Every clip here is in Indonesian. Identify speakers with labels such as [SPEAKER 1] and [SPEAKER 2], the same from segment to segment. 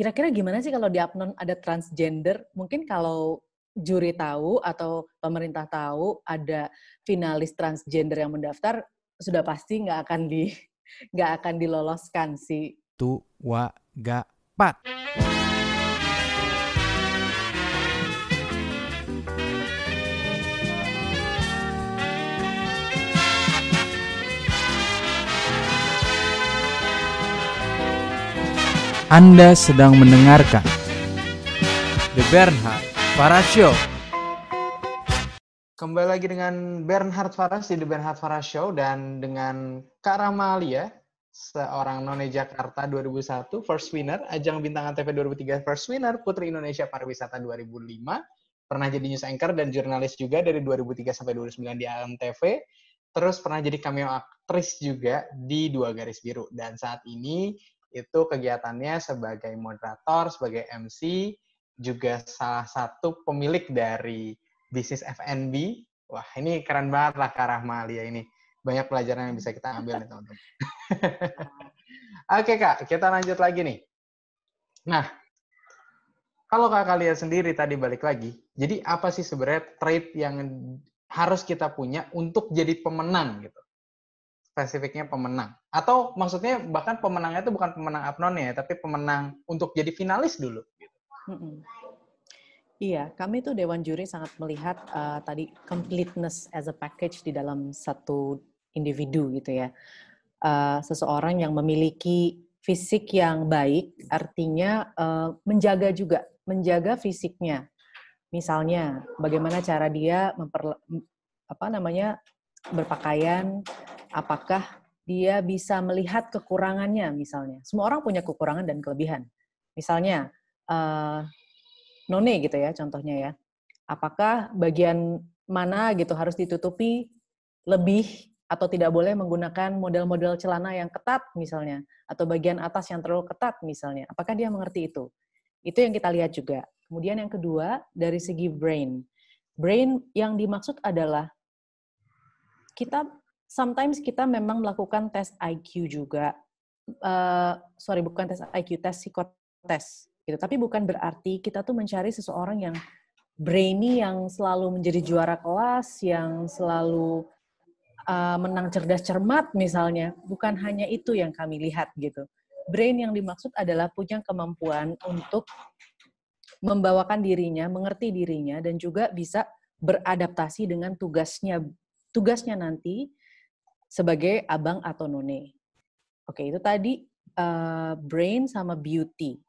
[SPEAKER 1] kira-kira gimana sih kalau di Apnon ada transgender? Mungkin kalau juri tahu atau pemerintah tahu ada finalis transgender yang mendaftar, sudah pasti nggak akan di nggak akan diloloskan sih.
[SPEAKER 2] Tua gapat. Anda sedang mendengarkan The Bernhard Farah Show.
[SPEAKER 3] Kembali lagi dengan Bernhard Faras di The Bernhard Faras Show dan dengan Kak Ramalia, seorang none Jakarta 2001, first winner, ajang bintang TV 2003 first winner, Putri Indonesia Pariwisata 2005, pernah jadi news anchor dan jurnalis juga dari 2003 sampai 2009 di ANTV, terus pernah jadi cameo aktris juga di Dua Garis Biru. Dan saat ini itu kegiatannya sebagai moderator, sebagai MC, juga salah satu pemilik dari bisnis FNB. Wah, ini keren banget lah Kak Rahmalia ini. Banyak pelajaran yang bisa kita ambil nih, teman-teman. Oke, Kak, kita lanjut lagi nih. Nah, kalau Kakak lihat sendiri tadi balik lagi, jadi apa sih sebenarnya trait yang harus kita punya untuk jadi pemenang gitu? Spesifiknya pemenang. Atau maksudnya bahkan pemenangnya itu bukan pemenang apnon ya, tapi pemenang untuk jadi finalis dulu. Gitu.
[SPEAKER 1] Iya, kami tuh Dewan Juri sangat melihat uh, tadi completeness as a package di dalam satu individu gitu ya. Uh, seseorang yang memiliki fisik yang baik, artinya uh, menjaga juga, menjaga fisiknya. Misalnya, bagaimana cara dia memper, apa namanya berpakaian, apakah dia bisa melihat kekurangannya misalnya. Semua orang punya kekurangan dan kelebihan. Misalnya, uh, none gitu ya contohnya ya. Apakah bagian mana gitu harus ditutupi lebih atau tidak boleh menggunakan model-model celana yang ketat misalnya atau bagian atas yang terlalu ketat misalnya. Apakah dia mengerti itu? Itu yang kita lihat juga. Kemudian yang kedua dari segi brain. Brain yang dimaksud adalah kita sometimes kita memang melakukan tes IQ juga. Uh, sorry, bukan tes IQ, tes psikotes. Gitu. Tapi bukan berarti kita tuh mencari seseorang yang brainy, yang selalu menjadi juara kelas, yang selalu uh, menang cerdas cermat misalnya. Bukan hanya itu yang kami lihat gitu. Brain yang dimaksud adalah punya kemampuan untuk membawakan dirinya, mengerti dirinya, dan juga bisa beradaptasi dengan tugasnya tugasnya nanti sebagai abang atau none. Oke, itu tadi uh, brain sama beauty.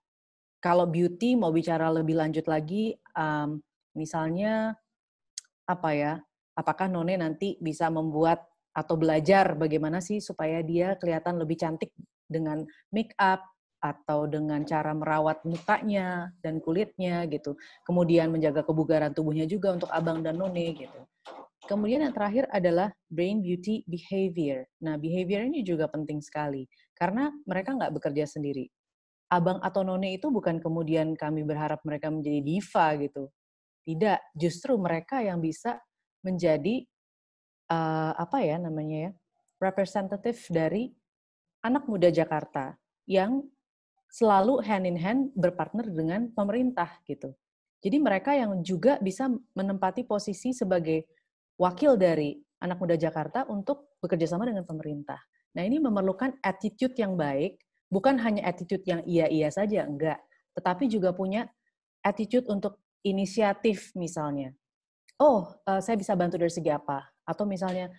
[SPEAKER 1] Kalau beauty mau bicara lebih lanjut lagi, um, misalnya apa ya? Apakah none nanti bisa membuat atau belajar bagaimana sih supaya dia kelihatan lebih cantik dengan make up atau dengan cara merawat mukanya dan kulitnya gitu. Kemudian menjaga kebugaran tubuhnya juga untuk abang dan none gitu. Kemudian yang terakhir adalah brain beauty behavior. Nah, behavior ini juga penting sekali karena mereka nggak bekerja sendiri. Abang atau none itu bukan kemudian kami berharap mereka menjadi diva gitu. Tidak, justru mereka yang bisa menjadi uh, apa ya namanya ya representatif dari anak muda Jakarta yang selalu hand in hand berpartner dengan pemerintah gitu. Jadi mereka yang juga bisa menempati posisi sebagai wakil dari anak muda Jakarta untuk bekerja sama dengan pemerintah. Nah, ini memerlukan attitude yang baik, bukan hanya attitude yang iya-iya saja, enggak, tetapi juga punya attitude untuk inisiatif misalnya. Oh, uh, saya bisa bantu dari segi apa? Atau misalnya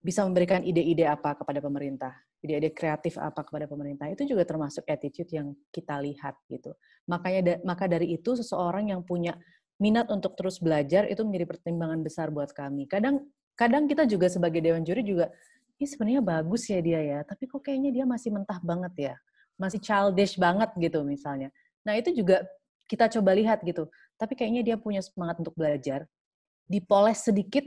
[SPEAKER 1] bisa memberikan ide-ide apa kepada pemerintah, ide-ide kreatif apa kepada pemerintah. Itu juga termasuk attitude yang kita lihat gitu. Makanya maka dari itu seseorang yang punya minat untuk terus belajar itu menjadi pertimbangan besar buat kami. Kadang kadang kita juga sebagai dewan juri juga ini sebenarnya bagus ya dia ya, tapi kok kayaknya dia masih mentah banget ya. Masih childish banget gitu misalnya. Nah, itu juga kita coba lihat gitu. Tapi kayaknya dia punya semangat untuk belajar. Dipoles sedikit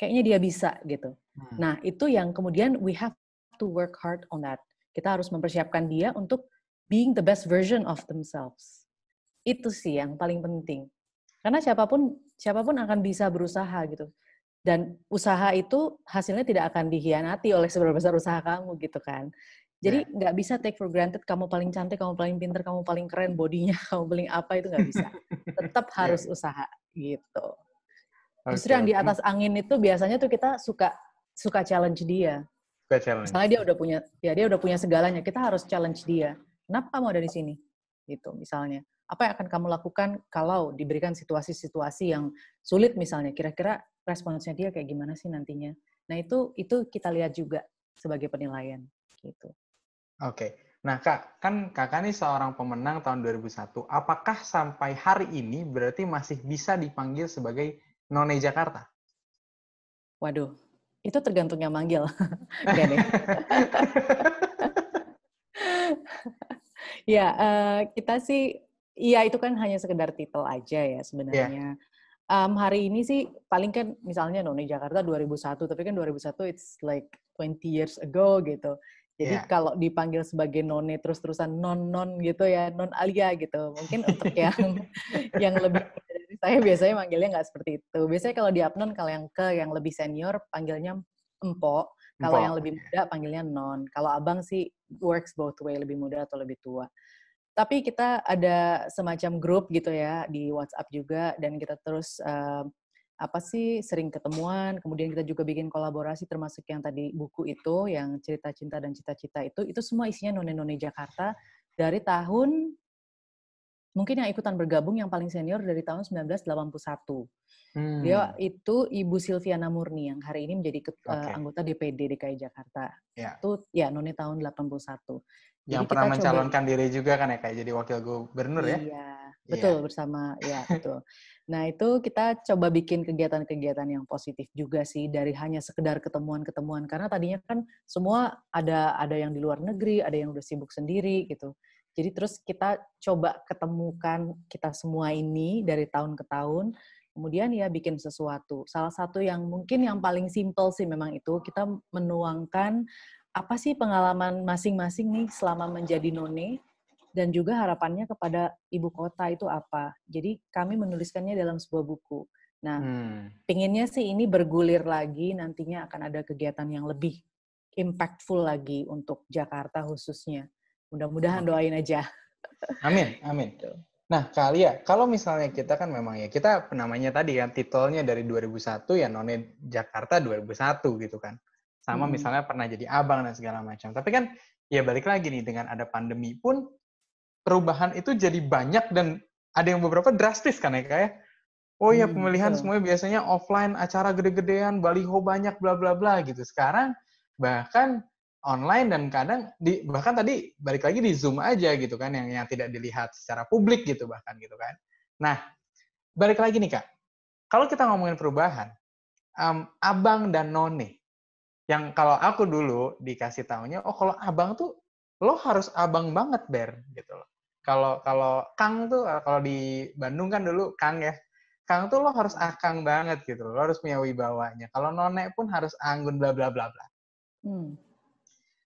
[SPEAKER 1] kayaknya dia bisa gitu. Hmm. Nah, itu yang kemudian we have to work hard on that. Kita harus mempersiapkan dia untuk being the best version of themselves. Itu sih yang paling penting. Karena siapa pun siapa pun akan bisa berusaha gitu. Dan usaha itu hasilnya tidak akan dihianati oleh seberapa besar usaha kamu gitu kan. Jadi nggak bisa take for granted kamu paling cantik, kamu paling pinter, kamu paling keren bodinya, kamu paling apa itu nggak bisa. Tetap harus usaha gitu. Justru
[SPEAKER 3] Oke,
[SPEAKER 1] yang di atas angin itu biasanya tuh kita suka suka challenge dia.
[SPEAKER 3] Suka challenge.
[SPEAKER 1] Misalnya dia udah punya ya dia udah punya segalanya, kita harus challenge dia. Kenapa kamu ada di sini? Gitu misalnya. Apa yang akan kamu lakukan kalau diberikan situasi-situasi yang sulit misalnya? Kira-kira responsnya dia kayak gimana sih nantinya? Nah, itu itu kita lihat juga sebagai penilaian gitu.
[SPEAKER 3] Oke. Nah, Kak, kan Kakak nih seorang pemenang tahun 2001. Apakah sampai hari ini berarti masih bisa dipanggil sebagai None Jakarta?
[SPEAKER 1] Waduh, itu tergantung yang manggil. Ya, eh, kita sih, iya itu kan hanya sekedar titel aja ya sebenarnya. Em, hari ini sih paling kan misalnya None Jakarta 2001, tapi kan 2001 it's like 20 years ago gitu. Jadi
[SPEAKER 3] Iya.
[SPEAKER 1] kalau dipanggil sebagai None terus-terusan non-non gitu ya, non alia gitu. Mungkin untuk yang yang lebih dari saya biasanya manggilnya nggak seperti itu. Biasanya kalau di Apnon kalau yang ke yang lebih senior panggilnya empok, kalau yang lebih muda panggilnya non. Kalau abang sih works both way, lebih muda atau lebih tua. Tapi kita ada semacam grup gitu ya di WhatsApp juga dan kita terus eh, apa sih sering ketemuan, kemudian kita juga bikin kolaborasi termasuk yang tadi buku itu yang cerita cinta dan cita-cita itu itu semua isinya none-none Jakarta dari tahun mungkin yang ikutan bergabung yang paling senior dari tahun 1981.
[SPEAKER 3] Hmm.
[SPEAKER 1] Dia itu Ibu Silviana Murni yang hari ini menjadi ket- eh,
[SPEAKER 3] Oke.
[SPEAKER 1] anggota DPD DKI Jakarta.
[SPEAKER 3] Ya.
[SPEAKER 1] Itu ya none tahun 81.
[SPEAKER 3] Yang
[SPEAKER 1] Jadi
[SPEAKER 3] pernah
[SPEAKER 1] kita coba-
[SPEAKER 3] mencalonkan diri juga kan ya, kayak jadi wakil gubernur ya?
[SPEAKER 1] Iya, betul bersama ya betul. Nah itu kita coba bikin kegiatan-kegiatan yang positif juga sih dari hanya sekedar ketemuan-ketemuan karena tadinya kan semua ada ada yang di luar negeri, ada yang udah sibuk sendiri gitu. Jadi terus kita coba ketemukan kita semua ini dari tahun ke tahun, kemudian ya bikin sesuatu. Salah satu yang mungkin yang paling simple sih memang itu kita menuangkan apa sih pengalaman masing-masing nih selama menjadi none dan juga harapannya kepada ibu kota itu apa. Jadi kami menuliskannya dalam sebuah buku. Nah,
[SPEAKER 3] Hmm.
[SPEAKER 1] pinginnya sih ini bergulir lagi, nantinya akan ada kegiatan yang lebih impactful lagi untuk Jakarta khususnya. Mudah-mudahan doain aja.
[SPEAKER 3] Amin, amin.
[SPEAKER 1] Gitu.
[SPEAKER 3] Nah, Kalia, kalau misalnya kita kan memang ya, kita namanya tadi kan, titelnya dari 2001 ya None Jakarta 2001 gitu kan. Sama
[SPEAKER 1] Hmm.
[SPEAKER 3] misalnya pernah jadi abang dan segala macam. Tapi kan, ya balik lagi nih, dengan ada pandemi pun, perubahan itu jadi banyak dan ada yang beberapa drastis kan ya, kayak Oh ya,
[SPEAKER 1] Hmm,
[SPEAKER 3] pemilihan
[SPEAKER 1] betul.
[SPEAKER 3] semuanya biasanya offline, acara gede-gedean, baliho banyak, bla bla bla gitu. Sekarang bahkan online dan kadang di bahkan tadi balik lagi di Zoom aja gitu kan yang yang tidak dilihat secara publik gitu bahkan gitu kan. Nah, balik lagi nih Kak. Kalau kita ngomongin perubahan, em, abang dan none yang kalau aku dulu dikasih tahunya, oh kalau abang tuh lo harus abang banget ber gitu loh. Kalau kalau Kang tuh eh, kalau di Bandung kan dulu Kang ya. Kang tuh lo harus akang banget gitu loh. Lo harus punya wibawanya. Kalau none pun harus anggun bla bla bla bla.
[SPEAKER 1] Hmm.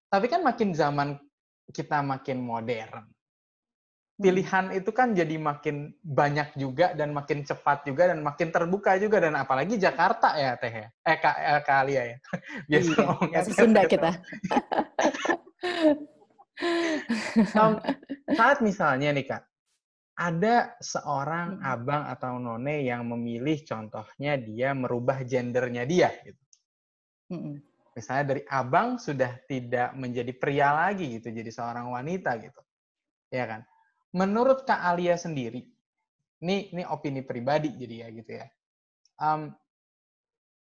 [SPEAKER 3] Tapi kan makin zaman kita makin modern, pilihan itu kan jadi makin banyak juga dan makin cepat juga dan makin terbuka juga dan apalagi Jakarta ya teh ya. Eh Kak eh, Alia ya. Biasa
[SPEAKER 1] Iya,
[SPEAKER 3] ngomongnya
[SPEAKER 1] Sunda kita.
[SPEAKER 3] Em, saat misalnya nih Kak, ada seorang
[SPEAKER 1] Hmm.
[SPEAKER 3] abang atau none yang memilih contohnya dia merubah gendernya dia gitu.
[SPEAKER 1] Mm-mm.
[SPEAKER 3] Misalnya dari abang sudah tidak menjadi pria lagi gitu, jadi seorang wanita gitu. Ya kan? Menurut Kak Alia sendiri, ini ini opini pribadi jadi ya gitu ya. Em,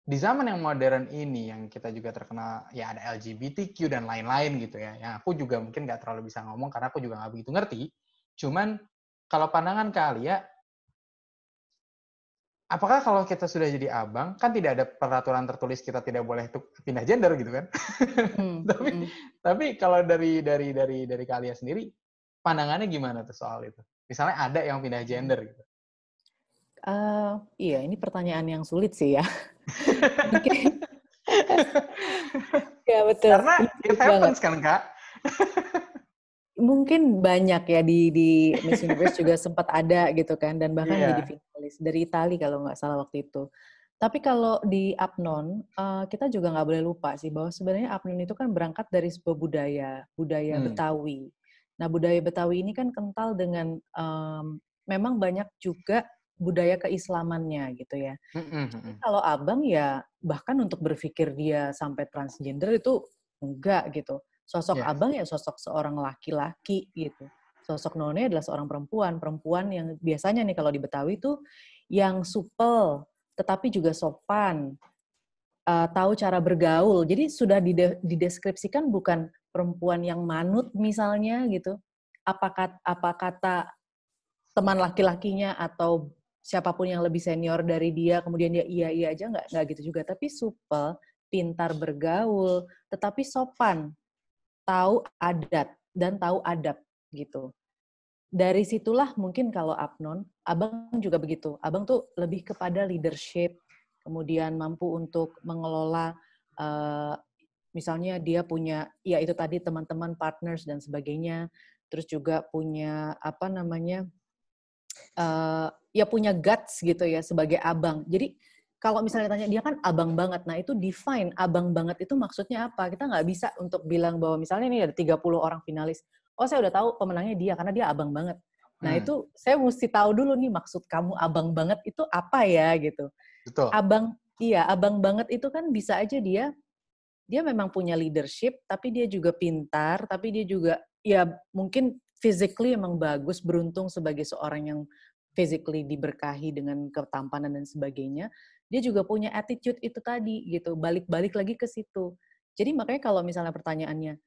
[SPEAKER 3] di zaman yang modern ini yang kita juga terkenal ya ada LGBTQ dan lain-lain gitu ya. Yang aku juga mungkin nggak terlalu bisa ngomong karena aku juga nggak begitu ngerti. Cuman kalau pandangan Kak Alia, apakah kalau kita sudah jadi abang kan tidak ada peraturan tertulis kita tidak boleh pindah gender gitu kan?
[SPEAKER 1] Hmm,
[SPEAKER 3] Tapi
[SPEAKER 1] mm-mm.
[SPEAKER 3] tapi kalau dari dari dari dari Kak Alia sendiri pandangannya gimana tuh soal itu? Misalnya ada yang pindah gender gitu.
[SPEAKER 1] Eh, iya, ini pertanyaan yang sulit sih ya. Ya betul.
[SPEAKER 3] Karena it happens kan Kak?
[SPEAKER 1] Mungkin banyak ya di di Miss Universe juga sempat ada gitu kan dan bahkan
[SPEAKER 3] Iya.
[SPEAKER 1] jadi finalis dari Itali kalau nggak salah waktu itu. Tapi kalau di Apnon, uh, kita juga nggak boleh lupa sih bahwa sebenarnya Apnon itu kan berangkat dari sebuah budaya, budaya hmm. Betawi. Nah, budaya Betawi ini kan kental dengan um, memang banyak juga budaya keislamannya gitu ya. Mm-hmm. Kalau abang ya bahkan untuk berpikir dia sampai transgender itu enggak gitu. Sosok yeah. abang ya sosok seorang laki-laki gitu. Sosok none adalah seorang perempuan, perempuan yang biasanya nih kalau di Betawi itu yang supel tetapi juga sopan, uh, tahu cara bergaul. Jadi sudah dide dideskripsikan bukan perempuan yang manut misalnya gitu. Apa kata, apa kata teman laki-lakinya atau siapa pun yang lebih senior dari dia, kemudian dia iya iya aja nggak nggak gitu juga. Tapi supel, pintar bergaul, tetapi sopan, tahu adat dan tahu adab gitu dari situlah mungkin kalau Abnon, abang juga begitu. Abang tuh lebih kepada leadership, kemudian mampu untuk mengelola, uh, misalnya dia punya, ya itu tadi teman-teman, partners dan sebagainya. Terus juga punya apa namanya, uh, ya punya guts gitu ya sebagai abang. Jadi kalau misalnya tanya dia kan abang banget, nah itu define abang banget itu maksudnya apa? Kita nggak bisa untuk bilang bahwa misalnya ini ada 30 orang finalis, oh saya udah tahu pemenangnya dia karena dia abang banget. Nah hmm. itu saya mesti tahu dulu nih maksud kamu abang banget itu apa ya gitu. Betul. Abang iya abang banget itu kan bisa aja dia dia memang punya leadership tapi dia juga pintar tapi dia juga ya mungkin physically emang bagus beruntung sebagai seorang yang physically diberkahi dengan ketampanan dan sebagainya dia juga punya attitude itu tadi gitu balik-balik lagi ke situ jadi makanya kalau misalnya pertanyaannya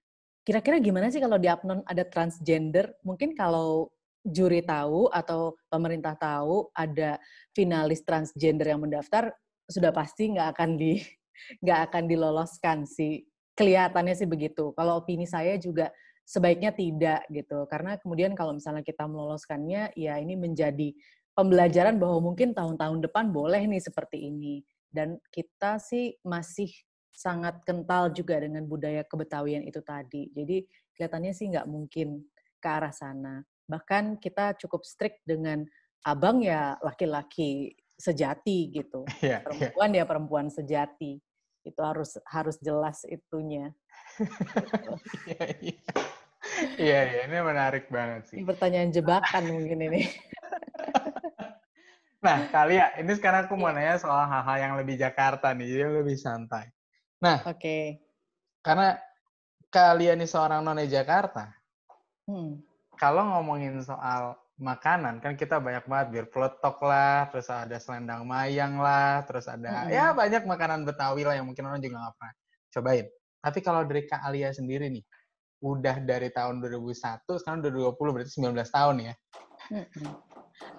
[SPEAKER 1] Kira-kira gimana sih kalau di Apnon ada transgender? Mungkin kalau juri tahu atau pemerintah tahu ada finalis transgender yang mendaftar, sudah pasti nggak akan di nggak akan diloloskan sih. Kelihatannya sih begitu. Kalau opini saya juga sebaiknya tidak gitu. Karena kemudian kalau misalnya kita meloloskannya, ya ini menjadi pembelajaran bahwa mungkin tahun-tahun depan boleh nih seperti ini. Dan kita sih masih sangat kental juga dengan budaya kebetawian itu tadi. Jadi kelihatannya sih nggak mungkin ke arah sana. Bahkan kita cukup strict dengan abang ya laki-laki sejati gitu. Yeah, iya. perempuan yeah. ya perempuan sejati. Itu harus harus jelas itunya.
[SPEAKER 3] Iya, iya. Iya, iya, ini menarik banget sih.
[SPEAKER 1] Ini pertanyaan jebakan mungkin ini.
[SPEAKER 3] nah, kali ya, ini sekarang aku mau nanya soal hal-hal yang lebih Jakarta nih, jadi lebih santai. Nah, oke. Okay. Karena kalian ini seorang none Jakarta, hmm. kalau ngomongin soal makanan kan kita banyak banget bir peletok lah, terus ada selendang mayang lah, terus ada hmm. ya banyak makanan Betawi lah yang mungkin orang juga nggak pernah cobain. Tapi kalau dari Kak Alia sendiri nih, udah dari tahun 2001, sekarang udah 20 berarti 19 tahun ya. Hmm.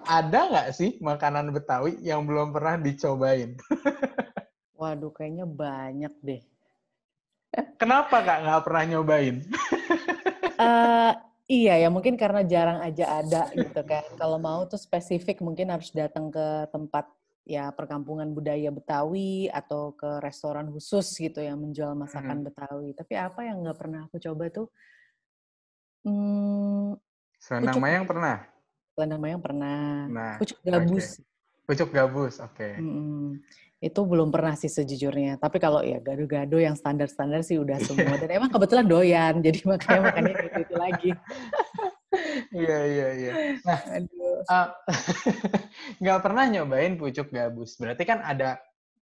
[SPEAKER 3] Ada nggak sih makanan Betawi yang belum pernah dicobain?
[SPEAKER 1] Waduh, kayaknya banyak deh.
[SPEAKER 3] Kenapa kak nggak pernah nyobain?
[SPEAKER 1] uh, iya ya, mungkin karena jarang aja ada gitu kan. Kalau mau tuh spesifik mungkin harus datang ke tempat ya perkampungan budaya Betawi atau ke restoran khusus gitu yang menjual masakan hmm. Betawi. Tapi apa yang nggak pernah aku coba tuh?
[SPEAKER 3] Hmm, pucuk, mayang pernah?
[SPEAKER 1] Selendang mayang pernah. Nah, pucuk gabus.
[SPEAKER 3] Okay. Pucuk gabus, oke. Okay.
[SPEAKER 1] Hmm, itu belum pernah sih sejujurnya. Tapi kalau ya gado-gado yang standar-standar sih udah semua. Dan emang kebetulan doyan, jadi makanya makannya itu, itu lagi.
[SPEAKER 3] Iya iya iya. Nah, uh, nggak pernah nyobain pucuk gabus. Berarti kan ada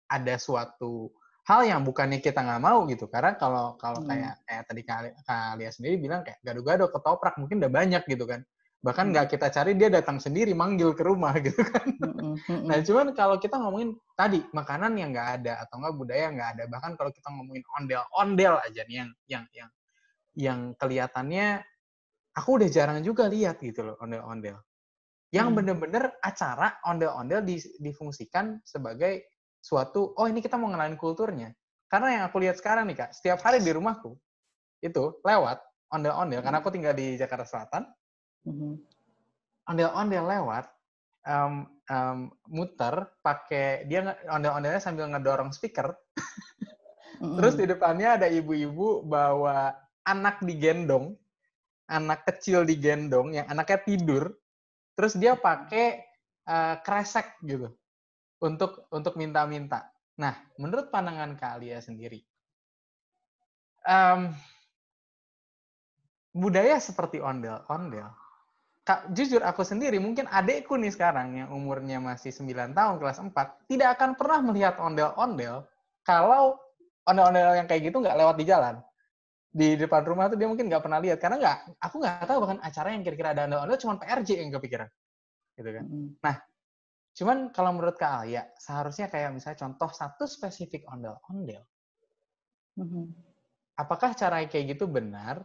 [SPEAKER 3] ada suatu hal yang bukannya kita nggak mau gitu. Karena kalau kalau hmm. kayak kayak tadi kalian sendiri bilang kayak gado-gado ketoprak mungkin udah banyak gitu kan bahkan hmm. nggak kita cari dia datang sendiri manggil ke rumah gitu kan nah cuman kalau kita ngomongin tadi makanan yang nggak ada atau nggak budaya nggak ada bahkan kalau kita ngomongin ondel-ondel aja nih yang yang yang yang kelihatannya aku udah jarang juga lihat gitu loh ondel-ondel yang hmm. bener-bener acara ondel-ondel difungsikan sebagai suatu oh ini kita mau ngenalin kulturnya karena yang aku lihat sekarang nih kak setiap hari di rumahku itu lewat ondel-ondel karena aku tinggal di Jakarta Selatan. Ondel-ondel lewat, um, um, muter, pakai dia ondel-ondelnya sambil ngedorong speaker. mm-hmm. Terus di depannya ada ibu-ibu bawa anak digendong, anak kecil digendong, yang anaknya tidur. Terus dia pakai uh, kresek gitu untuk untuk minta-minta. Nah, menurut pandangan kalian sendiri, um, budaya seperti ondel-ondel, Kak, jujur aku sendiri, mungkin adekku nih sekarang yang umurnya masih 9 tahun, kelas 4, tidak akan pernah melihat ondel-ondel kalau ondel-ondel yang kayak gitu nggak lewat di jalan. Di depan rumah tuh dia mungkin nggak pernah lihat. Karena nggak, aku nggak tahu bahkan acara yang kira-kira ada ondel-ondel cuma PRJ yang kepikiran. Gitu kan. Nah, cuman kalau menurut Kak Alia, seharusnya kayak misalnya contoh satu spesifik ondel-ondel. Apakah cara kayak gitu benar?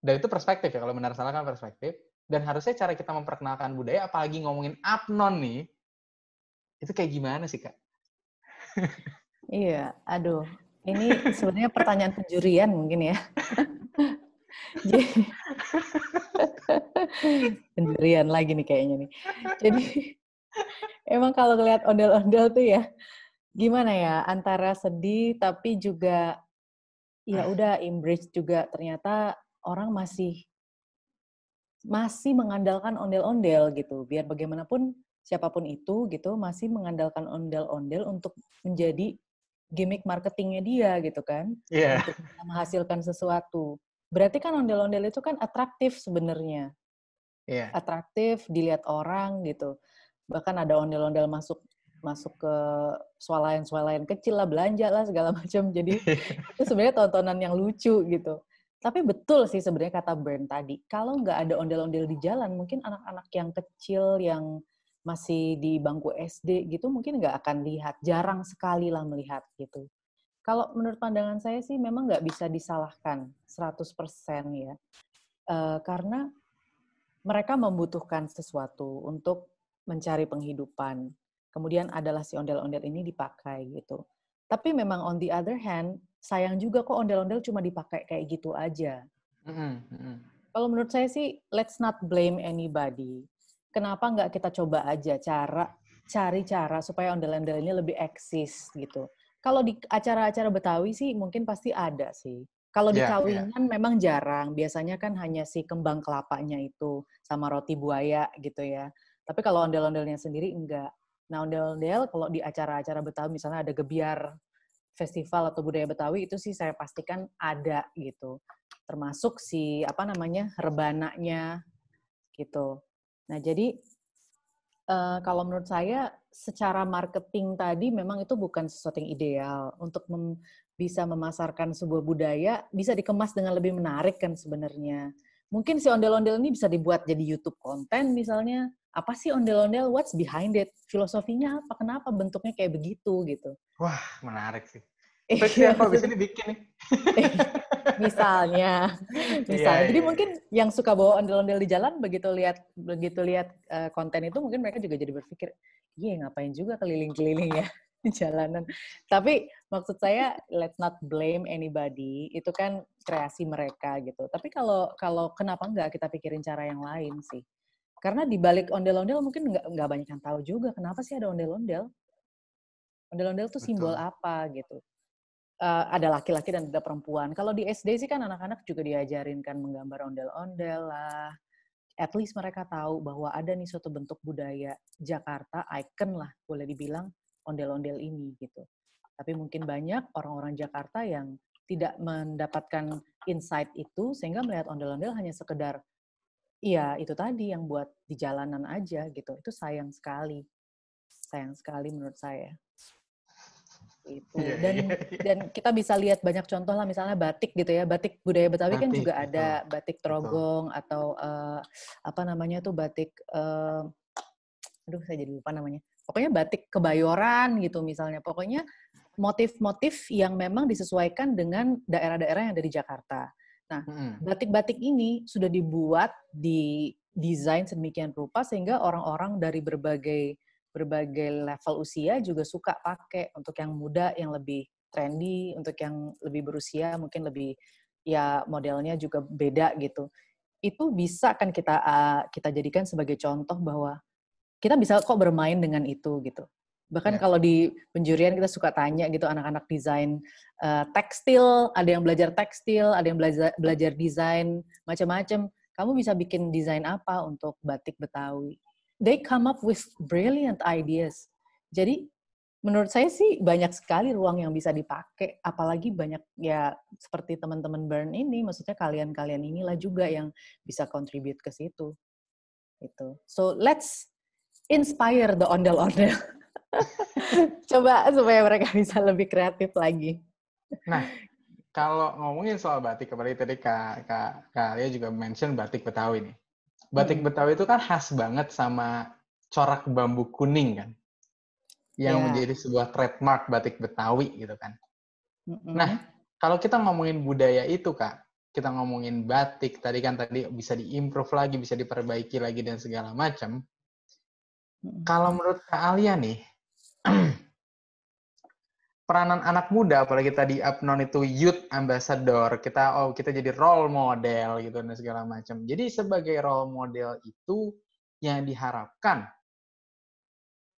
[SPEAKER 3] Dan itu perspektif ya, kalau benar salah kan perspektif dan harusnya cara kita memperkenalkan budaya, apalagi ngomongin apnon nih, itu kayak gimana sih, Kak?
[SPEAKER 1] iya, aduh. Ini sebenarnya pertanyaan penjurian mungkin ya. penjurian lagi nih kayaknya nih. Jadi, emang kalau ngeliat ondel-ondel tuh ya, gimana ya, antara sedih tapi juga, ya udah embrace juga ternyata orang masih masih mengandalkan ondel-ondel gitu. Biar bagaimanapun siapa pun itu gitu masih mengandalkan ondel-ondel untuk menjadi gimmick marketingnya dia gitu kan.
[SPEAKER 3] Yeah.
[SPEAKER 1] Untuk menghasilkan sesuatu. Berarti kan ondel-ondel itu kan atraktif sebenarnya.
[SPEAKER 3] Yeah.
[SPEAKER 1] Atraktif dilihat orang gitu. Bahkan ada ondel-ondel masuk masuk ke swalayan-swalayan kecil lah, belanja lah segala macam. Jadi itu sebenarnya tontonan yang lucu gitu. Tapi betul sih sebenarnya kata Bern tadi, kalau nggak ada ondel-ondel di jalan, mungkin anak-anak yang kecil yang masih di bangku SD gitu mungkin nggak akan lihat, jarang sekali lah melihat gitu. Kalau menurut pandangan saya sih memang nggak bisa disalahkan 100% ya. E, karena mereka membutuhkan sesuatu untuk mencari penghidupan. Kemudian adalah si ondel-ondel ini dipakai gitu. Tapi memang on the other hand, sayang juga kok ondel-ondel cuma dipakai kayak gitu aja. Mm -hmm. Kalau menurut saya sih, let's not blame anybody. Kenapa nggak kita coba aja cara cari cara supaya ondel-ondel ini lebih eksis gitu. Kalau di acara-acara Betawi sih mungkin pasti ada sih. Kalau di yeah, kawinan yeah. memang jarang. Biasanya kan hanya si kembang kelapanya itu sama roti buaya gitu ya. Tapi kalau ondel-ondelnya sendiri enggak. Nah, ondel-ondel kalau di acara-acara Betawi misalnya ada gebiar festival atau budaya Betawi itu sih saya pastikan ada gitu. Termasuk si apa namanya rebananya gitu. Nah jadi uh, kalau menurut saya secara marketing tadi memang itu bukan sesuatu yang ideal untuk mem bisa memasarkan sebuah budaya bisa dikemas dengan lebih menarik kan sebenarnya. Mungkin si ondel-ondel ini bisa dibuat jadi YouTube konten misalnya. Apa sih ondel-ondel? What's behind it? Filosofinya apa? Kenapa bentuknya kayak begitu gitu?
[SPEAKER 3] Wah, menarik sih. Terus apa bisa dibikin nih?
[SPEAKER 1] misalnya, misalnya. Yeah, Jadi yeah. mungkin yang suka bawa ondel-ondel di jalan begitu lihat begitu lihat uh, konten itu mungkin mereka juga jadi berpikir, iya ngapain juga keliling-keliling ya di jalanan. Tapi maksud saya let's not blame anybody. Itu kan kreasi mereka gitu. Tapi kalau kalau kenapa nggak kita pikirin cara yang lain sih? Karena di balik ondel-ondel mungkin nggak nggak banyak yang tahu juga kenapa sih ada ondel-ondel. Ondel-ondel tuh simbol Betul. apa gitu uh, ada laki-laki dan ada perempuan. Kalau di SD sih kan anak-anak juga diajarin kan menggambar ondel-ondel lah. At least mereka tahu bahwa ada nih suatu bentuk budaya Jakarta, icon lah boleh dibilang ondel-ondel ini gitu. Tapi mungkin banyak orang-orang Jakarta yang tidak mendapatkan insight itu sehingga melihat ondel-ondel hanya sekedar iya itu tadi yang buat di jalanan aja gitu. Itu sayang sekali. Sayang sekali menurut saya itu yeah, dan yeah, yeah. dan kita bisa lihat banyak contoh lah misalnya batik gitu ya batik budaya Betawi kan batik, kan juga betul. ada batik trogong betul. atau uh, apa namanya tuh batik uh, aduh saya jadi lupa namanya pokoknya batik kebayoran gitu misalnya pokoknya motif-motif yang memang disesuaikan dengan daerah-daerah yang ada di Jakarta nah batik-batik ini sudah dibuat di desain sedemikian rupa sehingga orang-orang dari berbagai berbagai level usia juga suka pakai untuk yang muda yang lebih trendy, untuk yang lebih berusia mungkin lebih ya modelnya juga beda gitu. Itu bisa kan kita uh, kita jadikan sebagai contoh bahwa kita bisa kok bermain dengan itu gitu. Bahkan yeah. kalau di penjurian kita suka tanya gitu anak-anak desain uh, tekstil, ada yang belajar tekstil, ada yang belajar belajar desain macam-macam. Kamu bisa bikin desain apa untuk batik Betawi? they come up with brilliant ideas. Jadi menurut saya sih banyak sekali ruang yang bisa dipakai, apalagi banyak ya seperti teman-teman Burn ini, maksudnya kalian-kalian inilah juga yang bisa contribute ke situ. Itu. So let's inspire the ondel-ondel. Coba supaya mereka bisa lebih kreatif lagi.
[SPEAKER 3] Nah, kalau ngomongin soal batik, kembali tadi Kak, Kak, Kak Alia juga mention batik Betawi nih. Batik hmm. Betawi itu kan khas banget sama corak bambu kuning kan yang yeah. menjadi sebuah trademark batik Betawi gitu kan. Mm-hmm. Nah, kalau kita ngomongin budaya itu kak, kita ngomongin batik tadi kan tadi bisa diimprove lagi, bisa diperbaiki lagi dan segala macam. Kalau menurut Kak Alia nih, peranan anak muda apalagi tadi Apnon itu youth ambassador, kita oh kita jadi role model gitu dan segala macam. Jadi sebagai role model itu yang diharapkan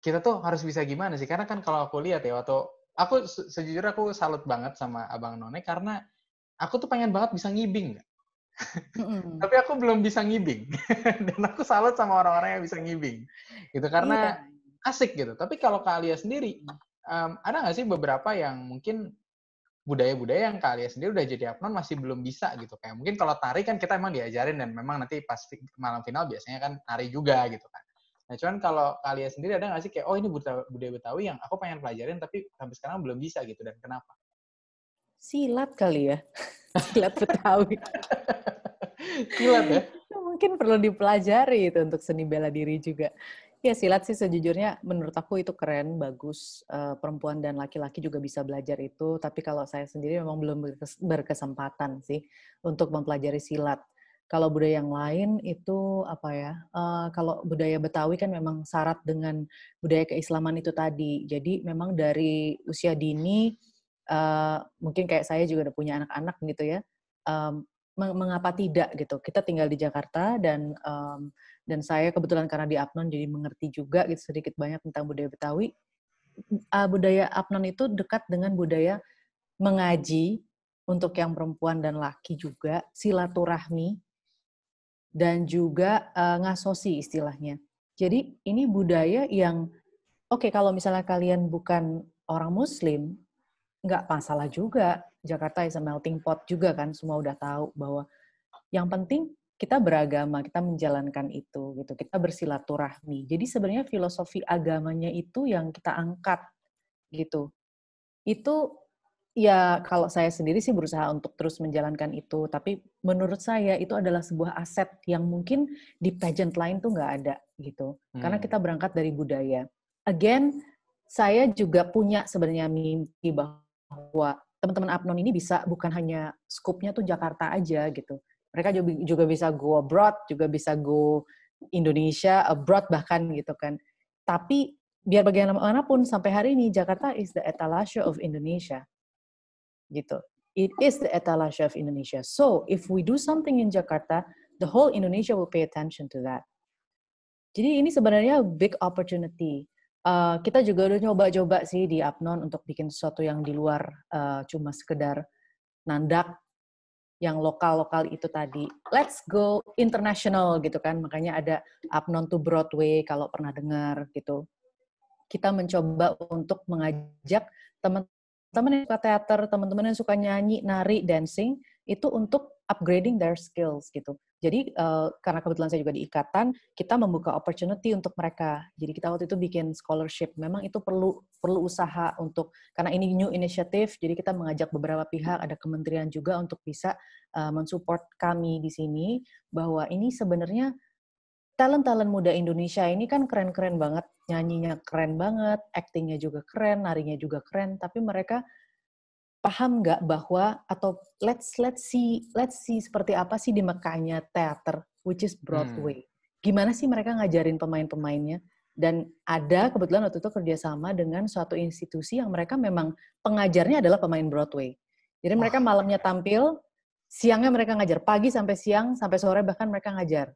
[SPEAKER 3] kita tuh harus bisa gimana sih? Karena kan kalau aku lihat ya waktu aku sejujurnya aku salut banget sama Abang None karena aku tuh pengen banget bisa ngibing. Mm. Tapi aku belum bisa ngibing. Dan aku salut sama orang-orang yang bisa ngibing. Gitu karena yeah. asik gitu. Tapi kalau kalian sendiri um, ada nggak sih beberapa yang mungkin budaya-budaya yang kalian sendiri udah jadi apnon masih belum bisa gitu kayak mungkin kalau tari kan kita emang diajarin dan memang nanti pas malam final biasanya kan tari juga gitu kan Nah, cuman kalau kalian sendiri ada nggak sih kayak, oh ini budaya Betawi yang aku pengen pelajarin tapi sampai sekarang belum bisa gitu, dan kenapa?
[SPEAKER 1] Silat kali ya. Silat Betawi.
[SPEAKER 3] Silat ya?
[SPEAKER 1] Mungkin perlu dipelajari itu untuk seni bela diri juga. Ya silat sih sejujurnya menurut aku itu keren, bagus. Uh, perempuan dan laki-laki juga bisa belajar itu. Tapi kalau saya sendiri memang belum berkesempatan sih untuk mempelajari silat. Kalau budaya yang lain itu apa ya? Uh, kalau budaya Betawi kan memang syarat dengan budaya keislaman itu tadi. Jadi memang dari usia dini, uh, mungkin kayak saya juga udah punya anak-anak gitu ya. Um, mengapa tidak gitu? Kita tinggal di Jakarta dan um, dan saya kebetulan karena di Apnon jadi mengerti juga gitu sedikit banyak tentang budaya Betawi. Uh, budaya Apnon itu dekat dengan budaya mengaji untuk yang perempuan dan laki juga silaturahmi dan juga uh, ngasosi istilahnya. Jadi ini budaya yang oke okay, kalau misalnya kalian bukan orang muslim nggak masalah juga. Jakarta is a melting pot juga kan semua udah tahu bahwa yang penting kita beragama, kita menjalankan itu gitu. Kita bersilaturahmi. Jadi sebenarnya filosofi agamanya itu yang kita angkat gitu. Itu Ya, kalau saya sendiri sih berusaha untuk terus menjalankan itu. Tapi menurut saya itu adalah sebuah aset yang mungkin di pageant lain tuh nggak ada gitu. Hmm. Karena kita berangkat dari budaya. Again, saya juga punya sebenarnya mimpi bahwa teman-teman Apnon ini bisa bukan hanya skupnya tuh Jakarta aja gitu. Mereka juga bisa go abroad, juga bisa go Indonesia, abroad bahkan gitu kan. Tapi biar bagaimanapun sampai hari ini Jakarta is the etalase of Indonesia gitu. It is the etalase of Indonesia. So if we do something in Jakarta, the whole Indonesia will pay attention to that. Jadi ini sebenarnya big opportunity. Uh, kita juga udah nyoba-coba sih di Apnon untuk bikin sesuatu yang di luar uh, cuma sekedar nandak yang lokal-lokal itu tadi. Let's go international gitu kan. Makanya ada Apnon to Broadway kalau pernah dengar gitu. Kita mencoba untuk mengajak teman teman yang suka teater, teman-teman yang suka nyanyi, nari, dancing, itu untuk upgrading their skills gitu. Jadi uh, karena kebetulan saya juga di ikatan, kita membuka opportunity untuk mereka. Jadi kita waktu itu bikin scholarship. Memang itu perlu perlu usaha untuk karena ini new initiative. Jadi kita mengajak beberapa pihak, ada kementerian juga untuk bisa uh, mensupport kami di sini bahwa ini sebenarnya talent-talent muda Indonesia ini kan keren-keren banget, nyanyinya keren banget, actingnya juga keren, narinya juga keren, tapi mereka paham nggak bahwa atau let's let's see let's see seperti apa sih di Mekahnya teater which is Broadway. Hmm. Gimana sih mereka ngajarin pemain-pemainnya? Dan ada kebetulan waktu itu kerjasama dengan suatu institusi yang mereka memang pengajarnya adalah pemain Broadway. Jadi mereka malamnya tampil, siangnya mereka ngajar, pagi sampai siang, sampai sore bahkan mereka ngajar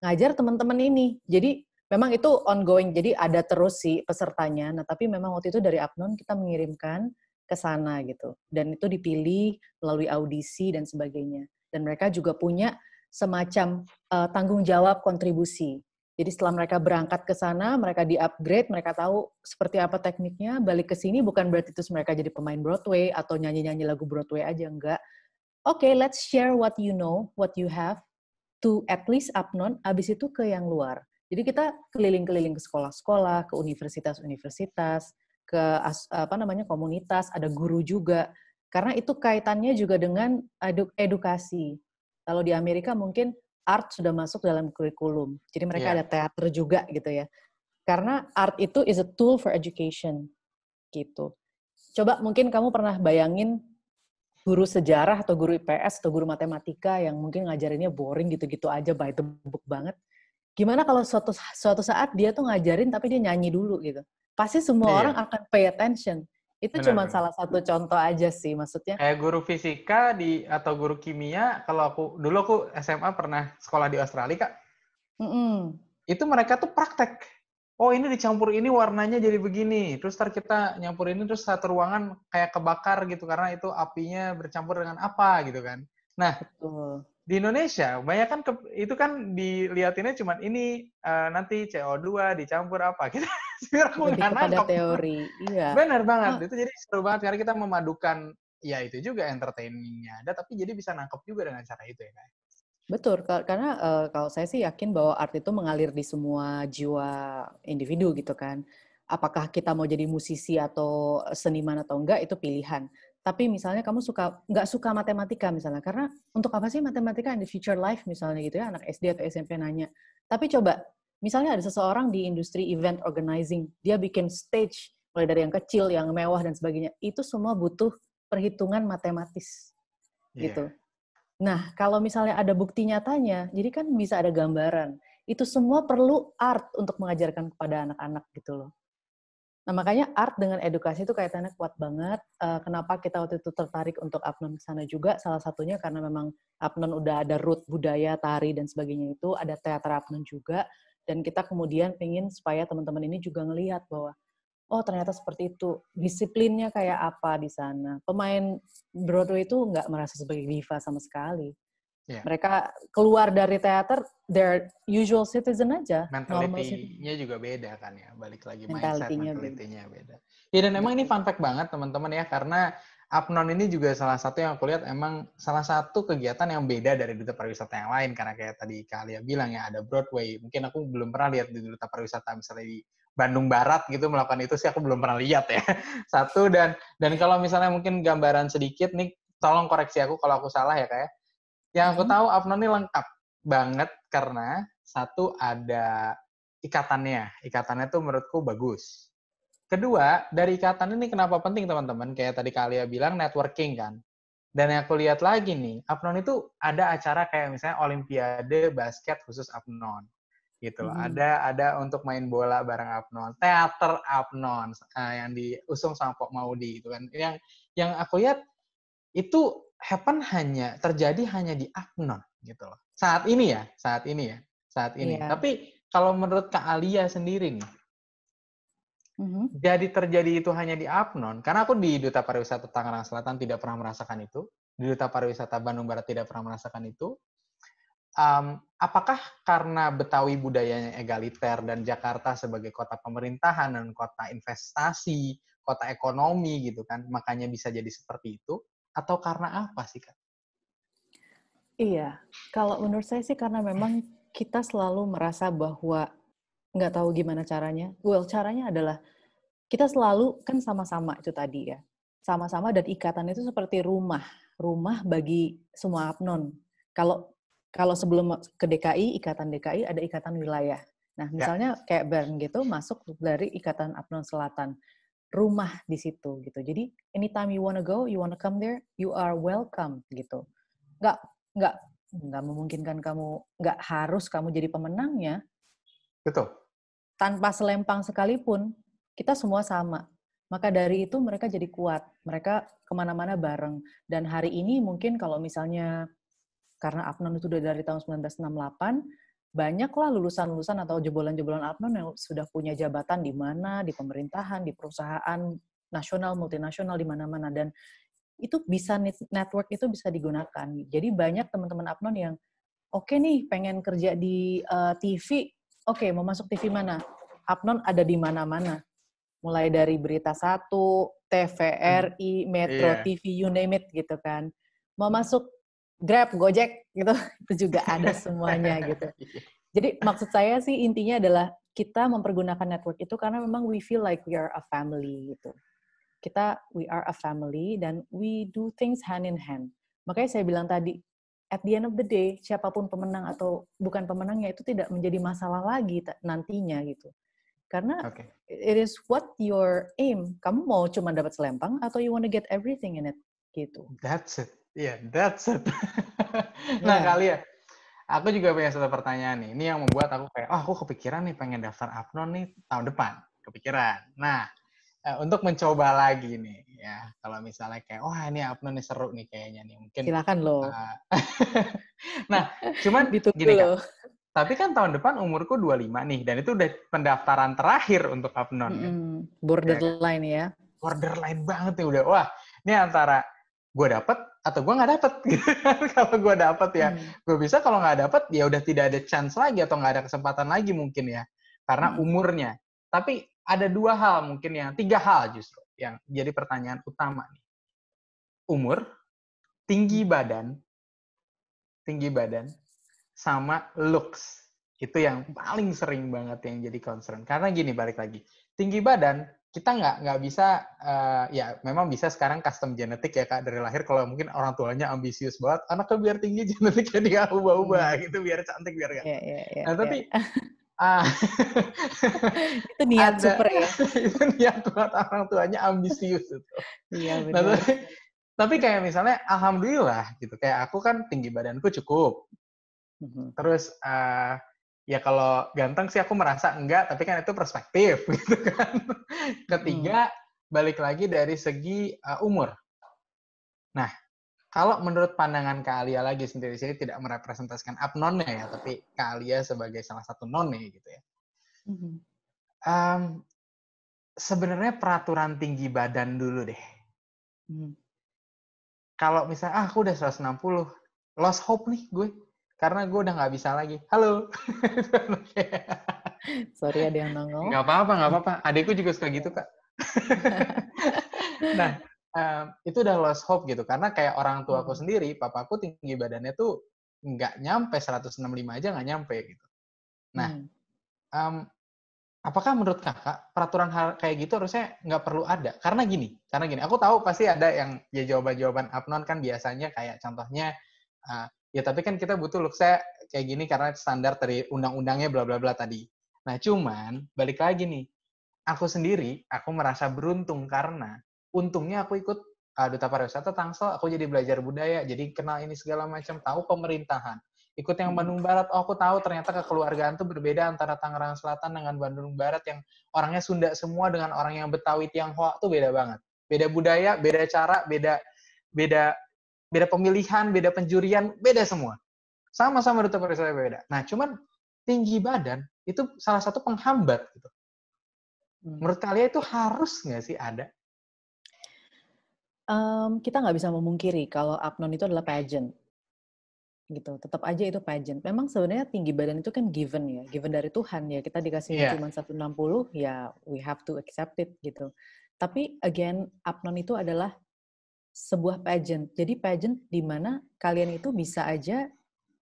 [SPEAKER 1] ngajar teman-teman ini. Jadi memang itu ongoing, jadi ada terus sih pesertanya. Nah, tapi memang waktu itu dari Apnon kita mengirimkan ke sana gitu. Dan itu dipilih melalui audisi dan sebagainya. Dan mereka juga punya semacam uh, tanggung jawab kontribusi. Jadi setelah mereka berangkat ke sana, mereka di-upgrade, mereka tahu seperti apa tekniknya, balik ke sini bukan berarti terus mereka jadi pemain Broadway atau nyanyi-nyanyi lagu Broadway aja, enggak. Oke, okay, let's share what you know, what you have, to at least Apnon, abis itu ke yang luar. Jadi kita keliling-keliling ke sekolah-sekolah, ke universitas-universitas, ke apa namanya komunitas, ada guru juga. Karena itu kaitannya juga dengan edukasi. Kalau di Amerika mungkin art sudah masuk dalam kurikulum. Jadi mereka yeah. ada teater juga gitu ya. Karena art itu is a tool for education gitu. Coba mungkin kamu pernah bayangin guru sejarah atau guru IPS atau guru matematika yang mungkin ngajarinnya boring gitu-gitu aja by the book banget. Gimana kalau suatu suatu saat dia tuh ngajarin tapi dia nyanyi dulu gitu. Pasti semua yeah. orang akan pay attention. Itu cuma salah satu contoh aja sih maksudnya.
[SPEAKER 3] Kayak guru fisika di atau guru kimia, kalau aku dulu aku SMA pernah sekolah di Australia kak. Mm -hmm. Itu mereka tuh praktek. Oh ini dicampur ini warnanya jadi begini. Terus ntar kita nyampur ini terus satu ruangan kayak kebakar gitu karena itu apinya bercampur dengan apa gitu kan. Nah, Betul di Indonesia banyak kan ke, itu kan dilihatinnya cuma ini uh, nanti CO2 dicampur apa kita
[SPEAKER 1] sebenarnya kepada teori iya.
[SPEAKER 3] Benar banget oh. itu jadi seru banget. Karena kita memadukan ya itu juga entertainingnya ada tapi jadi bisa nangkep juga dengan cara itu ya kan
[SPEAKER 1] Betul, karena uh, kalau saya sih yakin bahwa art itu mengalir di semua jiwa individu gitu kan. Apakah kita mau jadi musisi atau seniman atau enggak itu pilihan. Tapi misalnya kamu suka nggak suka matematika misalnya karena untuk apa sih matematika in the future life misalnya gitu ya anak SD atau SMP nanya. Tapi coba misalnya ada seseorang di industri event organizing dia bikin stage mulai dari yang kecil yang mewah dan sebagainya itu semua butuh perhitungan matematis yeah. gitu nah kalau misalnya ada bukti nyatanya jadi kan bisa ada gambaran itu semua perlu art untuk mengajarkan kepada anak-anak gitu loh Nah, makanya art dengan edukasi itu kaitannya kuat banget. Uh, kenapa kita waktu itu tertarik untuk Apnon ke sana juga? Salah satunya karena memang Apnon udah ada root budaya, tari, dan sebagainya itu. Ada teater Apnon juga. Dan kita kemudian ingin supaya teman-teman ini juga ngelihat bahwa, oh ternyata seperti itu. Disiplinnya kayak apa di sana. Pemain Broadway itu nggak merasa sebagai diva sama sekali. Yeah. Mereka keluar dari teater, their usual citizen aja.
[SPEAKER 3] Mentality-nya juga beda kan ya, balik lagi mindset, mentality-nya beda. Ya dan emang ini fun fact banget teman-teman ya, karena Apnon ini juga salah satu yang aku lihat emang salah satu kegiatan yang beda dari duta pariwisata yang lain karena kayak tadi kalian bilang ya ada Broadway. Mungkin aku belum pernah lihat di duta pariwisata misalnya di Bandung Barat gitu melakukan itu sih aku belum pernah lihat ya. Satu dan dan kalau misalnya mungkin gambaran sedikit nih tolong koreksi aku kalau aku salah ya kayak yang aku hmm. tahu Apnon ini lengkap banget karena satu ada ikatannya. Ikatannya tuh menurutku bagus. Kedua, dari ikatan ini kenapa penting teman-teman? Kayak tadi Kalia bilang networking kan. Dan yang aku lihat lagi nih, Apnon itu ada acara kayak misalnya Olimpiade basket khusus Apnon gitu loh. Hmm. Ada ada untuk main bola bareng Apnon, teater Apnon uh, yang diusung sama Pok Maudi gitu kan. Yang yang aku lihat itu happen hanya terjadi hanya di Apnon gitu loh. Saat ini ya, saat ini ya, saat ini. Yeah. Tapi kalau menurut Kak Alia sendiri nih, mm-hmm. jadi terjadi itu hanya di Apnon. Karena aku di Duta Pariwisata Tangerang Selatan tidak pernah merasakan itu, di Duta Pariwisata Bandung Barat tidak pernah merasakan itu. Um, apakah karena Betawi budayanya egaliter dan Jakarta sebagai kota pemerintahan dan kota investasi, kota ekonomi gitu kan, makanya bisa jadi seperti itu? atau karena apa sih kak?
[SPEAKER 1] Iya, kalau menurut saya sih karena memang kita selalu merasa bahwa nggak tahu gimana caranya. Well, caranya adalah kita selalu kan sama-sama itu tadi ya, sama-sama dan ikatan itu seperti rumah, rumah bagi semua apnon. Kalau kalau sebelum ke DKI, ikatan DKI ada ikatan wilayah. Nah, ya. misalnya ya. kayak Bern gitu masuk dari ikatan apnon selatan rumah di situ gitu. Jadi anytime you wanna go, you wanna come there, you are welcome gitu. Nggak nggak nggak memungkinkan kamu nggak harus kamu jadi pemenangnya.
[SPEAKER 3] Betul.
[SPEAKER 1] Tanpa selempang sekalipun, kita semua sama. Maka dari itu mereka jadi kuat. Mereka ke mana-mana bareng. Dan hari ini mungkin kalau misalnya karena Apnon itu udah dari tahun 1968, banyaklah lulusan-lulusan atau jebolan-jebolan Apnon yang sudah punya jabatan di mana, di pemerintahan, di perusahaan nasional, multinasional, di mana-mana. Dan itu bisa, network itu bisa digunakan. Jadi banyak teman-teman Apnon yang, oke okay nih, pengen kerja di uh, eh, TV, oke okay, mau masuk TV mana? Apnon ada di mana-mana. Mulai dari berita satu, TVRI, Metro yeah. TV, you name it gitu kan. Mau masuk Grab, Gojek gitu, itu juga ada semuanya gitu. Iya. Jadi maksud saya sih intinya adalah kita mempergunakan network itu karena memang we feel like we are a family gitu. Kita we are a family dan we do things hand in hand. Makanya saya bilang tadi, at the end of the day, siapa pun pemenang atau bukan pemenangnya itu tidak menjadi masalah lagi nantinya gitu. Karena okay. it is what your aim. Kamu mau cuma dapat selempang atau you want to get everything in it gitu.
[SPEAKER 3] That's it. Yeah, that's it. nah, yeah. kali ya. Aku juga punya satu pertanyaan nih. Ini yang membuat aku kayak, oh aku kepikiran nih pengen daftar Apnon nih tahun depan. Kepikiran. Nah, uh, untuk mencoba lagi nih ya. Kalau misalnya kayak wah ini Apnon nih seru nih kayaknya nih. Mungkin
[SPEAKER 1] silakan loh uh,
[SPEAKER 3] nah cuman Ditunggu gini kan tapi kan tahun depan umurku 25 nih dan itu udah pendaftaran terakhir untuk Apnon mm -hmm.
[SPEAKER 1] borderline ya,
[SPEAKER 3] borderline banget nih udah. Wah ini antara gue dapet atau gue nggak dapet gitu kan. kalau gue dapet ya hmm. gue bisa kalau nggak dapet ya udah tidak ada chance lagi atau nggak ada kesempatan lagi mungkin ya. Karena hmm. umurnya. Tapi ada dua hal mungkin yang tiga hal justru yang jadi pertanyaan utama nih. Umur, tinggi badan, tinggi badan, sama looks. Itu yang paling sering banget yang jadi concern. Karena gini balik lagi, tinggi badan kita nggak nggak bisa uh, ya memang bisa sekarang custom genetik ya kak dari lahir kalau mungkin orang tuanya ambisius banget anaknya biar tinggi genetiknya dia ubah-ubah hmm. gitu biar cantik biar gak. Yeah, yeah, yeah, nah tapi yeah. Ah.
[SPEAKER 1] itu niat ada, super ya.
[SPEAKER 3] itu niat buat orang tuanya ambisius itu. Iya benar. Nah, tapi, tapi kayak misalnya alhamdulillah gitu kayak aku kan tinggi badanku cukup. Mm-hmm. Terus uh, ya kalau ganteng sih aku merasa enggak, tapi kan itu perspektif gitu kan. Ketiga mm. balik lagi dari segi uh, umur. Nah, kalau menurut pandangan Kak Alia lagi sendiri sini tidak merepresentasikan abnonnya ya, tapi Kak Alia sebagai salah satu nonnya gitu ya. Mm-hmm. Um, sebenarnya peraturan tinggi badan dulu deh. Mm. Kalau misalnya, ah aku udah 160, lost hope nih gue. Karena gue udah nggak bisa lagi. Halo.
[SPEAKER 1] Sorry ada yang nongol.
[SPEAKER 3] Nggak apa-apa, nggak apa-apa. Adikku juga suka gitu, Kak. nah, itu udah lost hope gitu karena kayak orang tua aku hmm. sendiri papaku tinggi badannya tuh nggak nyampe 165 aja nggak nyampe gitu nah hmm. um, apakah menurut kakak peraturan hal kayak gitu harusnya nggak perlu ada karena gini karena gini aku tahu pasti ada yang ya jawaban-jawaban abnon kan biasanya kayak contohnya uh, ya tapi kan kita butuh look saya kayak gini karena standar dari undang-undangnya bla bla bla tadi nah cuman balik lagi nih aku sendiri aku merasa beruntung karena untungnya aku ikut uh, duta pariwisata Tangsel, aku jadi belajar budaya, jadi kenal ini segala macam, tahu pemerintahan. Ikut yang hmm. Bandung Barat, oh aku tahu ternyata kekeluargaan tuh berbeda antara Tangerang Selatan dengan Bandung Barat yang orangnya Sunda semua dengan orang yang Betawi Tionghoa tuh beda banget. Beda budaya, beda cara, beda beda beda pemilihan, beda penjurian, beda semua. Sama-sama duta pariwisata beda. Nah, cuman tinggi badan itu salah satu penghambat gitu. Hmm. Menurut kalian itu harus nggak sih ada?
[SPEAKER 1] Um, kita nggak bisa memungkiri kalau apnon itu adalah pageant. Gitu tetap aja itu pageant. Memang sebenarnya tinggi badan itu kan given ya given dari Tuhan ya. Kita dikasih yeah. cuma 160 ya we have to accept it gitu. Tapi again apnon itu adalah sebuah pageant. Jadi pageant di mana kalian itu bisa aja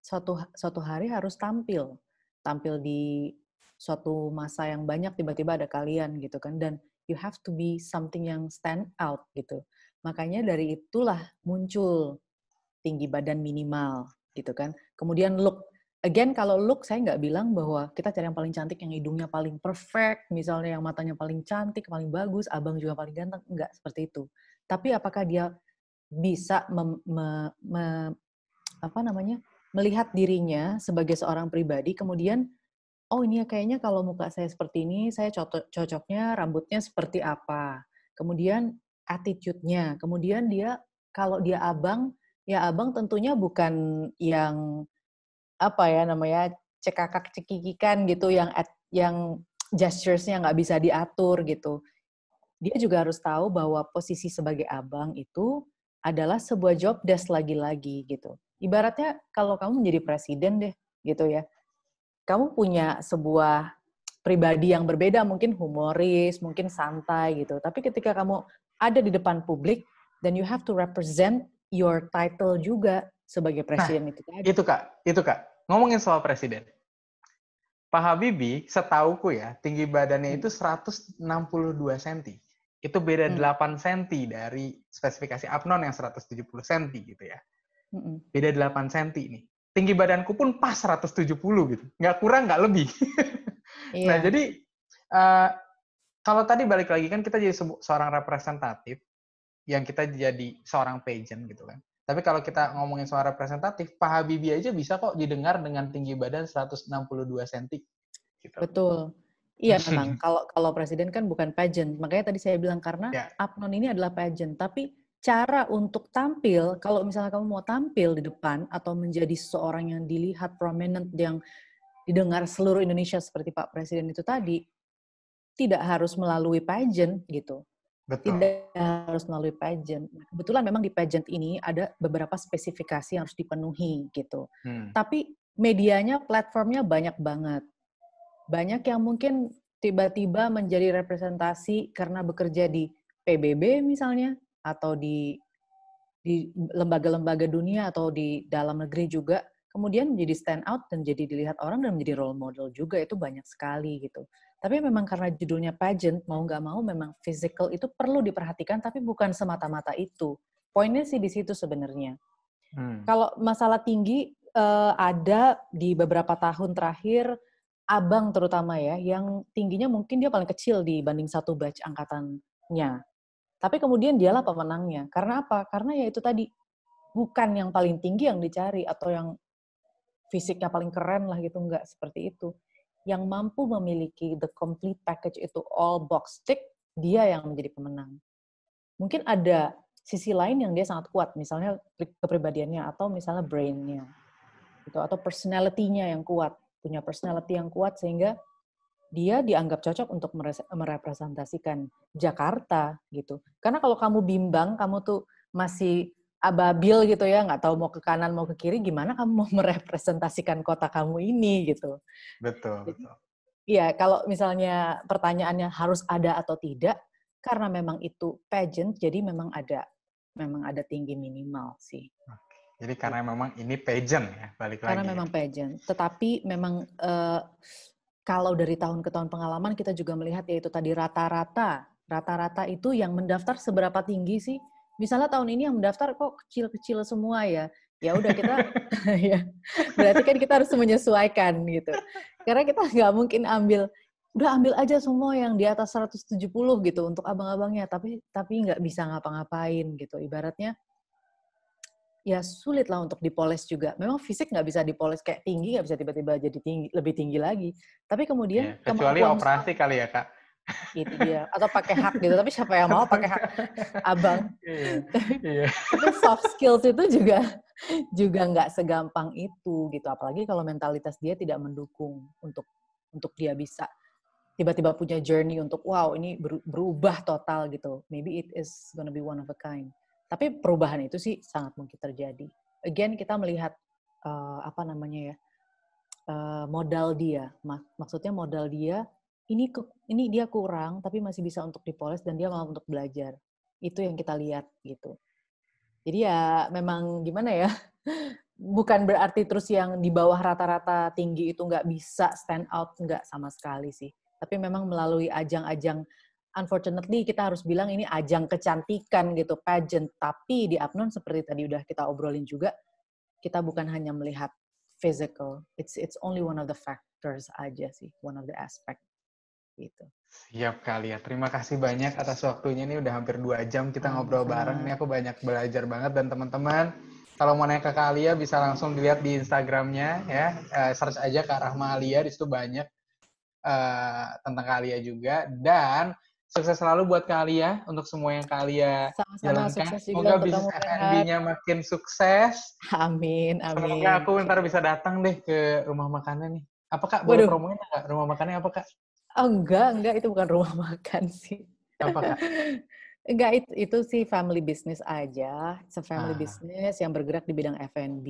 [SPEAKER 1] suatu suatu hari harus tampil. Tampil di suatu masa yang banyak tiba-tiba ada kalian gitu kan. Dan you have to be something yang stand out gitu Makanya dari itulah muncul tinggi badan minimal gitu kan. Kemudian look. Again kalau look saya nggak bilang bahwa kita cari yang paling cantik, yang hidungnya paling perfect, misalnya yang matanya paling cantik, paling bagus, abang juga paling ganteng. Enggak seperti itu. Tapi apakah dia bisa mem, me, me, apa namanya melihat dirinya sebagai seorang pribadi, kemudian oh ini kayaknya kalau muka saya seperti ini, saya cocok, cocoknya rambutnya seperti apa. Kemudian attitude-nya. Kemudian dia kalau dia abang, ya abang tentunya bukan yang apa ya namanya cekakak cekikikan gitu yang at, yang gestures-nya nggak bisa diatur gitu. Dia juga harus tahu bahwa posisi sebagai abang itu adalah sebuah job desk lagi-lagi gitu. Ibaratnya kalau kamu menjadi presiden deh gitu ya. kamu punya sebuah pribadi yang berbeda, mungkin humoris, mungkin santai gitu. Tapi ketika kamu ada di depan publik, then you have to represent your title juga sebagai
[SPEAKER 3] Nah,
[SPEAKER 1] presiden itu tadi.
[SPEAKER 3] itu Kak, itu Kak. Ngomongin soal presiden. Pak Habibie, setauku ya, tinggi badannya
[SPEAKER 1] Hmm.
[SPEAKER 3] itu 162 cm. Itu beda
[SPEAKER 1] Hmm.
[SPEAKER 3] 8 cm dari spesifikasi Apnon yang 170 cm gitu ya.
[SPEAKER 1] Mm-mm.
[SPEAKER 3] Beda 8 cm nih. Tinggi badanku pun pas 170 gitu. Nggak kurang, nggak lebih.
[SPEAKER 1] Iya.
[SPEAKER 3] Nah, jadi eh, kalau tadi balik lagi kan kita jadi seorang representatif yang kita jadi seorang pageant gitu kan. Tapi kalau kita ngomongin soal representatif, Pak Habibie aja bisa kok didengar dengan tinggi badan 162 cm. Gitu.
[SPEAKER 1] Betul. Iya memang kalau kalau presiden kan bukan pageant. Makanya tadi saya bilang karena
[SPEAKER 3] Ya.
[SPEAKER 1] Apnon ini adalah pageant, tapi cara untuk tampil kalau misalnya kamu mau tampil di depan atau menjadi seseorang yang dilihat prominent yang didengar seluruh Indonesia seperti Pak Presiden itu tadi tidak harus melalui pageant gitu.
[SPEAKER 3] Betul.
[SPEAKER 1] Tidak harus melalui pageant. Nah, Kebetulan memang di pageant ini ada beberapa spesifikasi yang harus dipenuhi gitu.
[SPEAKER 3] Hmm.
[SPEAKER 1] Tapi medianya, platformnya banyak banget. Banyak yang mungkin tiba-tiba menjadi representasi karena bekerja di PBB misalnya, atau di di lembaga-lembaga dunia atau di dalam negeri juga, kemudian menjadi stand out dan jadi dilihat orang dan menjadi role model juga itu banyak sekali gitu. Tapi memang karena judulnya pageant, mau nggak mau memang physical itu perlu diperhatikan, tapi bukan semata-mata itu. Poinnya sih di situ sebenarnya.
[SPEAKER 3] Hmm.
[SPEAKER 1] Kalau masalah tinggi eh, ada di beberapa tahun terakhir abang terutama ya yang tingginya mungkin dia paling kecil dibanding satu batch angkatannya. Tapi kemudian dialah pemenangnya. Karena apa? Karena ya itu tadi bukan yang paling tinggi yang dicari atau yang fisiknya paling keren lah gitu enggak seperti itu. Yang mampu memiliki the complete package itu all box tick dia yang menjadi pemenang. Mungkin ada sisi lain yang dia sangat kuat, misalnya kepribadiannya atau misalnya brain-nya, gitu, atau personality-nya yang kuat, punya personality yang kuat sehingga dia dianggap cocok untuk merepresentasikan Jakarta gitu. Karena kalau kamu bimbang, kamu tuh masih ababil gitu ya, nggak tahu mau ke kanan mau ke kiri, gimana kamu mau merepresentasikan kota kamu ini gitu.
[SPEAKER 3] Betul,
[SPEAKER 1] Jadi,
[SPEAKER 3] betul.
[SPEAKER 1] Iya, kalau misalnya pertanyaannya harus ada atau tidak, karena memang itu pageant, jadi memang ada memang ada tinggi minimal sih.
[SPEAKER 3] Jadi karena memang ini pageant ya, balik
[SPEAKER 1] Karena
[SPEAKER 3] lagi. ya.
[SPEAKER 1] memang pageant. Tetapi memang eh, kalau dari tahun ke tahun pengalaman kita juga melihat yaitu tadi rata-rata, rata-rata itu yang mendaftar seberapa tinggi sih? Misalnya tahun ini yang mendaftar kok kecil-kecil semua ya. Ya udah kita ya berarti kan kita harus menyesuaikan gitu. Karena kita nggak mungkin ambil udah ambil aja semua yang di atas 170 gitu untuk abang-abangnya tapi tapi nggak bisa ngapa-ngapain gitu ibaratnya ya sulit lah untuk dipoles juga memang fisik nggak bisa dipoles kayak tinggi nggak bisa tiba-tiba jadi tinggi lebih tinggi lagi tapi kemudian
[SPEAKER 3] Iya, Kecuali operasi kali ya, Kak.
[SPEAKER 1] Itu dia. Atau pakai hak gitu tapi siapa yang mau pakai hak? Abang.
[SPEAKER 3] Iya. Iya.
[SPEAKER 1] tapi soft skills itu juga juga nggak segampang itu gitu. Apalagi kalau mentalitas dia tidak mendukung untuk untuk dia bisa tiba-tiba punya journey untuk wow ini beru- berubah total gitu. Maybe it is gonna be one of a kind. Tapi perubahan itu sih sangat mungkin terjadi. Again kita melihat eh, apa namanya ya eh, modal dia. Mak- maksudnya modal dia ini ke- ini dia kurang tapi masih bisa untuk dipoles dan dia mau untuk belajar. Itu yang kita lihat gitu. Jadi ya memang gimana ya bukan berarti terus yang di bawah rata-rata tinggi itu nggak bisa stand out nggak sama sekali sih. Tapi memang melalui ajang-ajang unfortunately kita harus bilang ini ajang kecantikan gitu pageant. Tapi di Apnon seperti tadi udah kita obrolin juga kita bukan hanya melihat physical it's it's only one of the factors aja sih one of the aspect gitu
[SPEAKER 3] Siap kali ya. Terima kasih banyak atas waktunya. Ini udah hampir dua jam kita ngobrol bareng. Ini aku banyak belajar banget. Dan teman-teman, kalau mau nanya ke Kak Alia, bisa langsung dilihat di Instagramnya ya. Eh, search aja Kak Rahma Alia. Di situ banyak eh, tentang Kak Alia juga. Dan sukses selalu buat Kak Alia untuk semua yang Kak Alia
[SPEAKER 1] sama-sama
[SPEAKER 3] jalankan.
[SPEAKER 1] sukses juga
[SPEAKER 3] Semoga bisnis. F&B-nya makin sukses.
[SPEAKER 1] amin amin
[SPEAKER 3] Semoga aku ntar bisa datang deh ke rumah makannya nih. Apa Kak? Boleh promoin nggak? Rumah makannya apa Kak?
[SPEAKER 1] Oh enggak, enggak itu bukan rumah makan sih.
[SPEAKER 3] Apa Kak?
[SPEAKER 1] Enggak itu, itu sih family business aja. It's a family
[SPEAKER 3] Ah.
[SPEAKER 1] business yang bergerak di bidang F&B.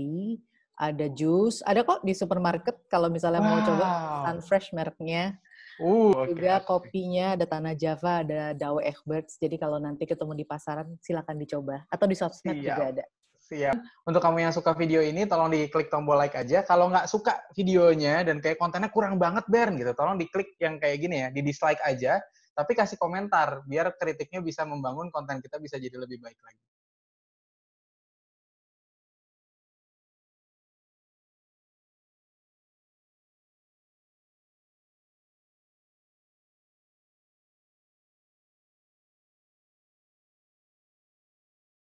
[SPEAKER 1] ada jus, ada kok di supermarket kalau misalnya wow. mau coba Sunfresh mereknya. Uh, juga okay. kopinya ada Tanah Java, ada Dawe Egberts. Jadi kalau nanti ketemu di pasaran, silakan dicoba. Atau di sosmed Siap. juga ada.
[SPEAKER 3] Siap. Untuk kamu yang suka video ini, tolong diklik tombol like aja. Kalau nggak suka videonya dan kayak kontennya kurang banget, Bern, gitu, tolong diklik yang kayak gini ya, di dislike aja. Tapi kasih komentar, biar kritiknya bisa membangun konten kita bisa jadi lebih baik lagi.